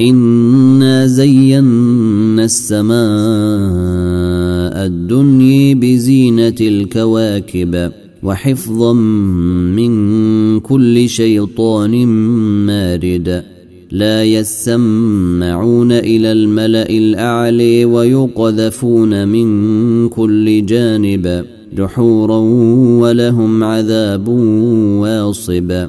انا زينا السماء الدنيا بزينه الكواكب وحفظا من كل شيطان مارد لا يسمعون إلى الملا الاعلي ويقذفون من كل جانب دحورا ولهم عذاب واصب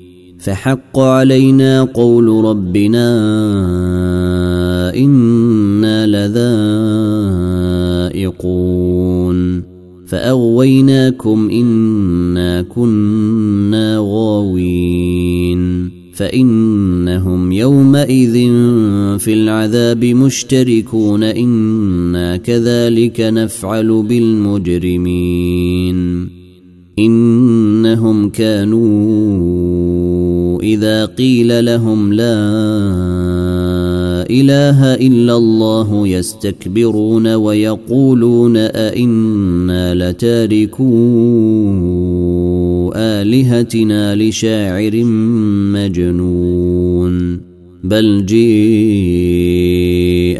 فحق علينا قول ربنا إنا لذائقون. فأغويناكم إنا كنا غاوين. فإنهم يومئذ في العذاب مشتركون. إنا كذلك نفعل بالمجرمين. إنهم كانوا إذا قيل لهم لا إله إلا الله يستكبرون ويقولون أئنا لتاركو آلهتنا لشاعر مجنون بل جيء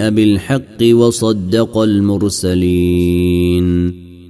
بالحق وصدق المرسلين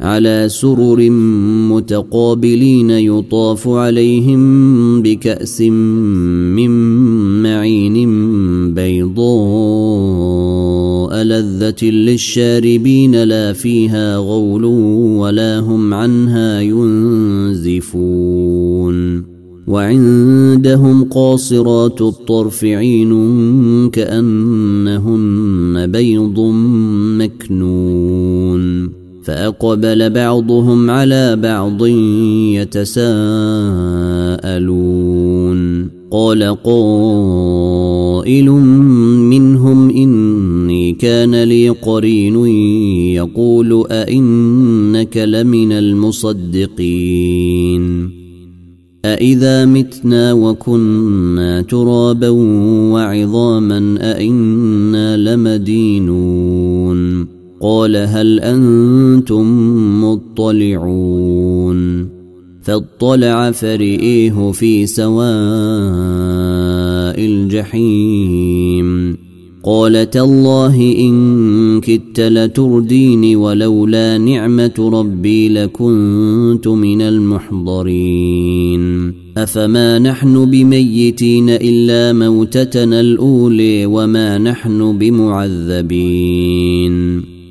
على سرر متقابلين يطاف عليهم بكأس من معين بيضاء لذة للشاربين لا فيها غول ولا هم عنها ينزفون. وعندهم قاصرات الطرف عين كأنهن بيض مكنون. فأقبل بعضهم على بعض يتساءلون. قال قائل منهم إني كان لي قرين يقول أئنك لمن المصدقين. أإذا متنا وكنا ترابا وعظاما أإنا لمدينون. قال هل أنتم مطلعون فاطلع فرئيه في سواء الجحيم قال تالله إن كدت لترديني ولولا نعمة ربي لكنت من المحضرين أفما نحن بميتين إلا موتتنا الأولي وما نحن بمعذبين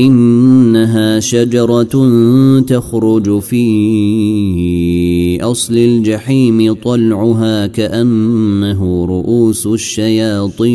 إنها شجرة تخرج في أصل الجحيم طلعها كأنه رؤوس الشياطين.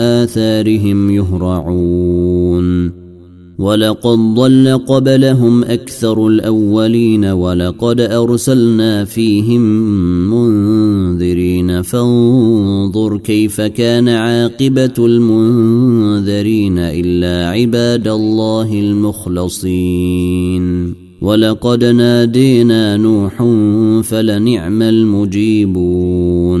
آثارهم يهرعون. ولقد ضل قبلهم أكثر الأولين ولقد أرسلنا فيهم منذرين. فانظر كيف كان عاقبة المنذرين إلا عباد الله المخلصين. ولقد نادينا نوح فلنعم المجيبون.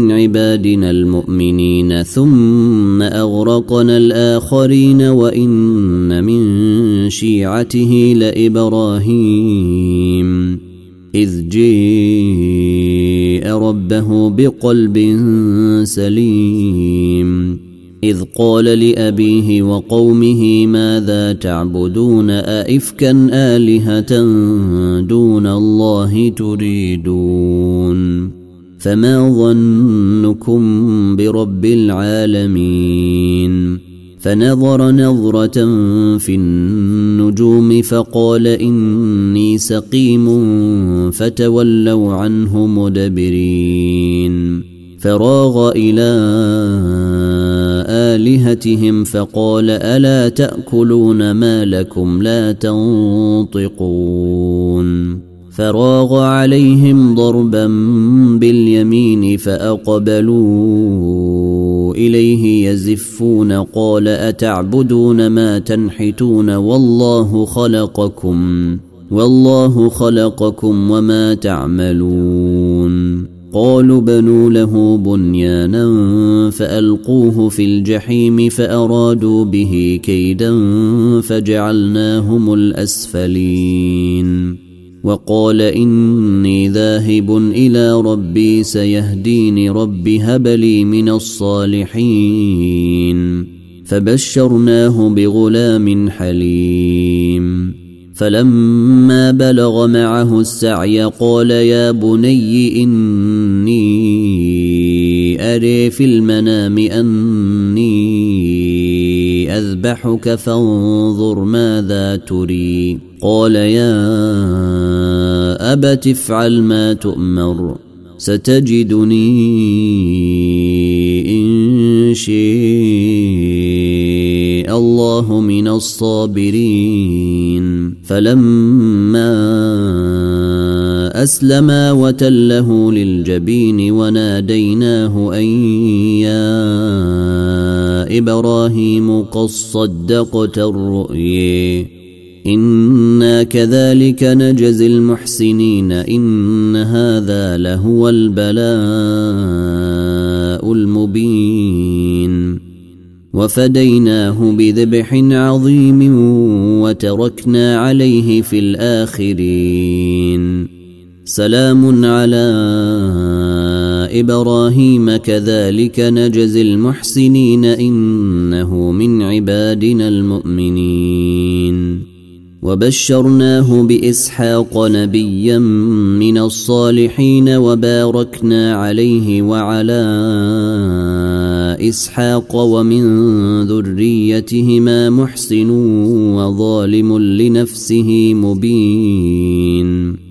عبادنا المؤمنين ثم أغرقنا الآخرين وإن من شيعته لإبراهيم. إذ جيء ربه بقلب سليم. إذ قال لأبيه وقومه ماذا تعبدون؟ أئفكا آلهة دون الله تريدون؟ فما ظنكم برب العالمين فنظر نظرة في النجوم فقال إني سقيم فتولوا عنه مدبرين فراغ إلى آلهتهم فقال ألا تأكلون ما لكم لا تنطقون فراغ عليهم ضربا باليمين فأقبلوا إليه يزفون قال أتعبدون ما تنحتون والله خلقكم والله خلقكم وما تعملون. قالوا بنوا له بنيانا فألقوه في الجحيم فأرادوا به كيدا فجعلناهم الأسفلين. وقال إني ذاهب إلى ربي سيهديني رب هب لي من الصالحين. فبشرناه بغلام حليم. فلما بلغ معه السعي قال يا بني إني أري في المنام أني أذبحك فانظر ماذا تري. قال يا أبت افعل ما تؤمر ستجدني إن شاء الله من الصابرين. فلما فأسلما وتله للجبين وناديناه أن يا إبراهيم قد صدقت الرؤي إنا كذلك نجزي المحسنين. إن هذا لهو البلاء المبين. وفديناه بذبح عظيم وتركنا عليه في الآخرين. سلام على إبراهيم كذلك نجزي المحسنين إنه من عبادنا المؤمنين. وبشرناه بإسحاق نبيا من الصالحين وباركنا عليه وعلى إسحاق ومن ذريتهما محسن وظالم لنفسه مبين.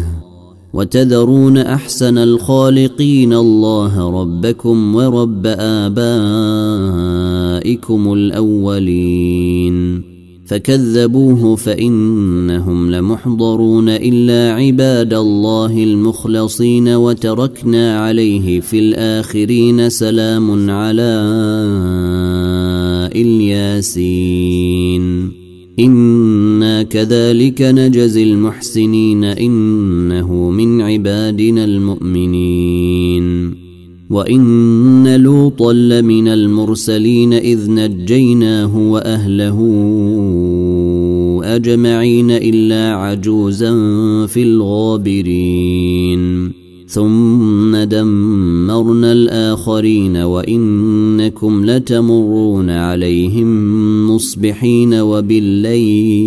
وتذرون أحسن الخالقين الله ربكم ورب آبائكم الأولين. فكذبوه فإنهم لمحضرون إلا عباد الله المخلصين وتركنا عليه في الآخرين سلام على إلياسين. أنا كذلك نجزي المحسنين انه من عبادنا المؤمنين وان لوطا لمن المرسلين اذ نجيناه واهله اجمعين الا عجوزا في الغابرين ثم دمرنا الآخرين وإنكم لتمرون عليهم مصبحين وبالليل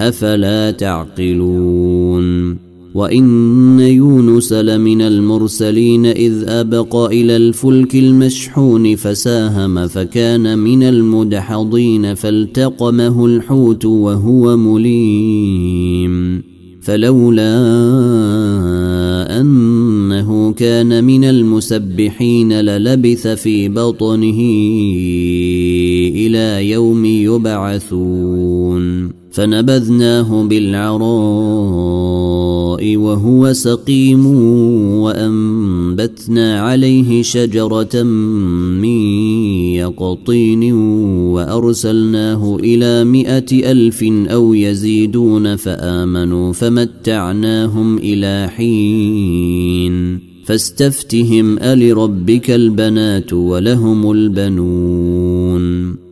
أفلا تعقلون وإن يونس لمن المرسلين إذ أبق إلى الفلك المشحون فساهم فكان من المدحضين فالتقمه الحوت وهو مليم فلولا أنه كان من المسبحين للبث في بطنه إلى يوم يبعثون. فنبذناه بالعراء وهو سقيم وأنبتنا عليه شجرة من يقطين وأرسلناه إلى مائه ألف أو يزيدون فآمنوا فمتعناهم إلى حين فاستفتهم ألربك البنات ولهم البنون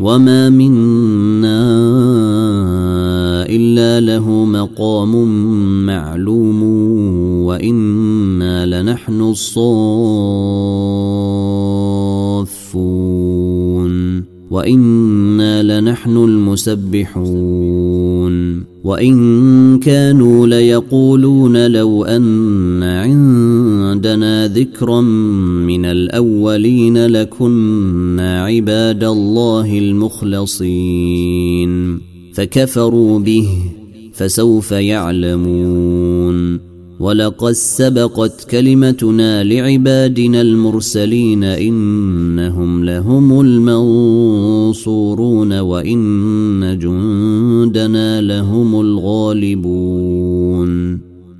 وما منا الا له مقام معلوم وأنا لنحن الصافون وأنا لنحن المسبحون وان كانوا ليقولون لو ان عندنا ذكرا من الأولين لكنا عباد الله المخلصين. فكفروا به فسوف يعلمون. ولقد سبقت كلمتنا لعبادنا المرسلين إنهم لهم المنصورون وإن جندنا لهم الغالبون.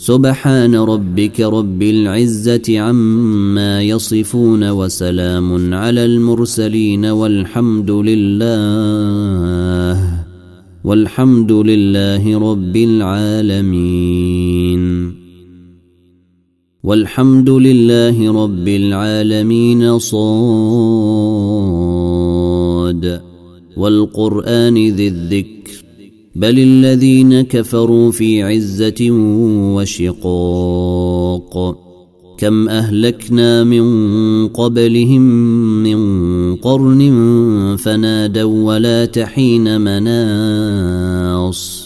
سبحان ربك رب العزة عما يصفون وسلام على المرسلين والحمد لله والحمد لله رب العالمين. والحمد لله رب العالمين صاد والقرآن ذي الذكر بل الذين كفروا في عزة وشقاق. كم أهلكنا من قبلهم من قرن فنادوا ولا تحين مناص.